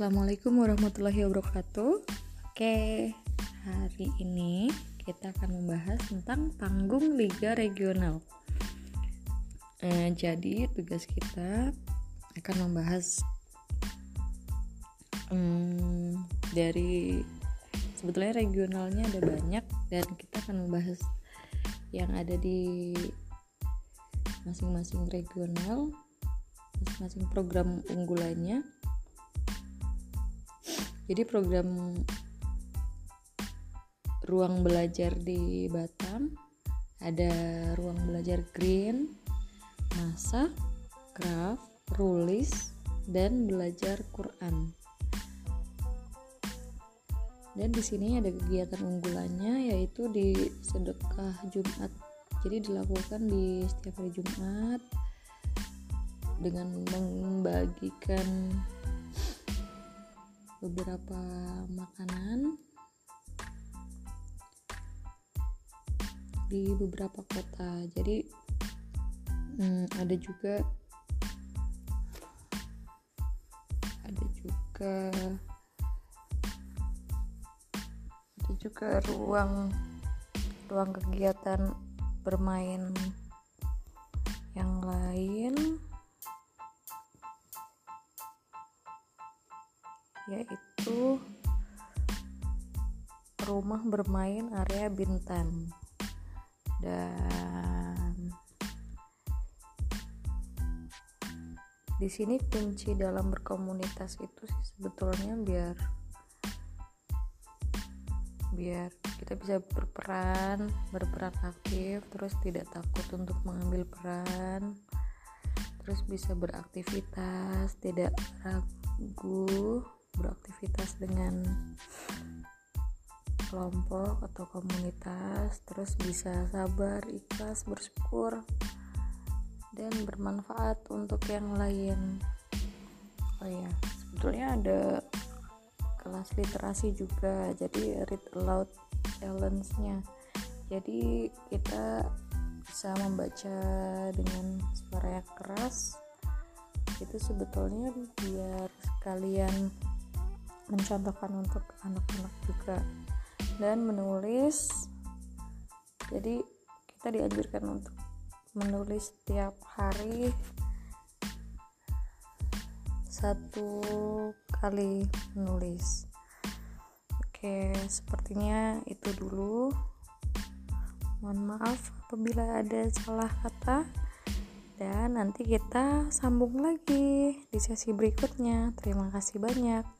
Assalamualaikum warahmatullahi wabarakatuh. Oke, hari ini kita akan membahas tentang panggung liga regional. Eh, jadi tugas kita akan membahas hmm, dari sebetulnya regionalnya ada banyak dan kita akan membahas yang ada di masing-masing regional, masing-masing program unggulannya jadi program ruang belajar di Batam ada ruang belajar green, masak, craft, rulis, dan belajar Quran. Dan di sini ada kegiatan unggulannya yaitu di sedekah Jumat. Jadi dilakukan di setiap hari Jumat dengan membagikan beberapa makanan. Di beberapa kota. Jadi hmm, ada juga ada juga ada juga ruang ruang kegiatan bermain yaitu rumah bermain area Bintan. Dan di sini kunci dalam berkomunitas itu sih sebetulnya biar biar kita bisa berperan berperan aktif terus tidak takut untuk mengambil peran terus bisa beraktivitas tidak ragu beraktivitas dengan kelompok atau komunitas terus bisa sabar ikhlas bersyukur dan bermanfaat untuk yang lain. Oh ya sebetulnya ada kelas literasi juga jadi read aloud challenge-nya. Jadi kita bisa membaca dengan suara yang keras. Itu sebetulnya biar kalian mencontohkan untuk anak-anak juga. Dan menulis jadi kita dianjurkan untuk menulis setiap hari satu kali menulis. Oke sepertinya itu dulu. Mohon maaf apabila ada salah kata. Dan nanti kita sambung lagi di sesi berikutnya. Terima kasih banyak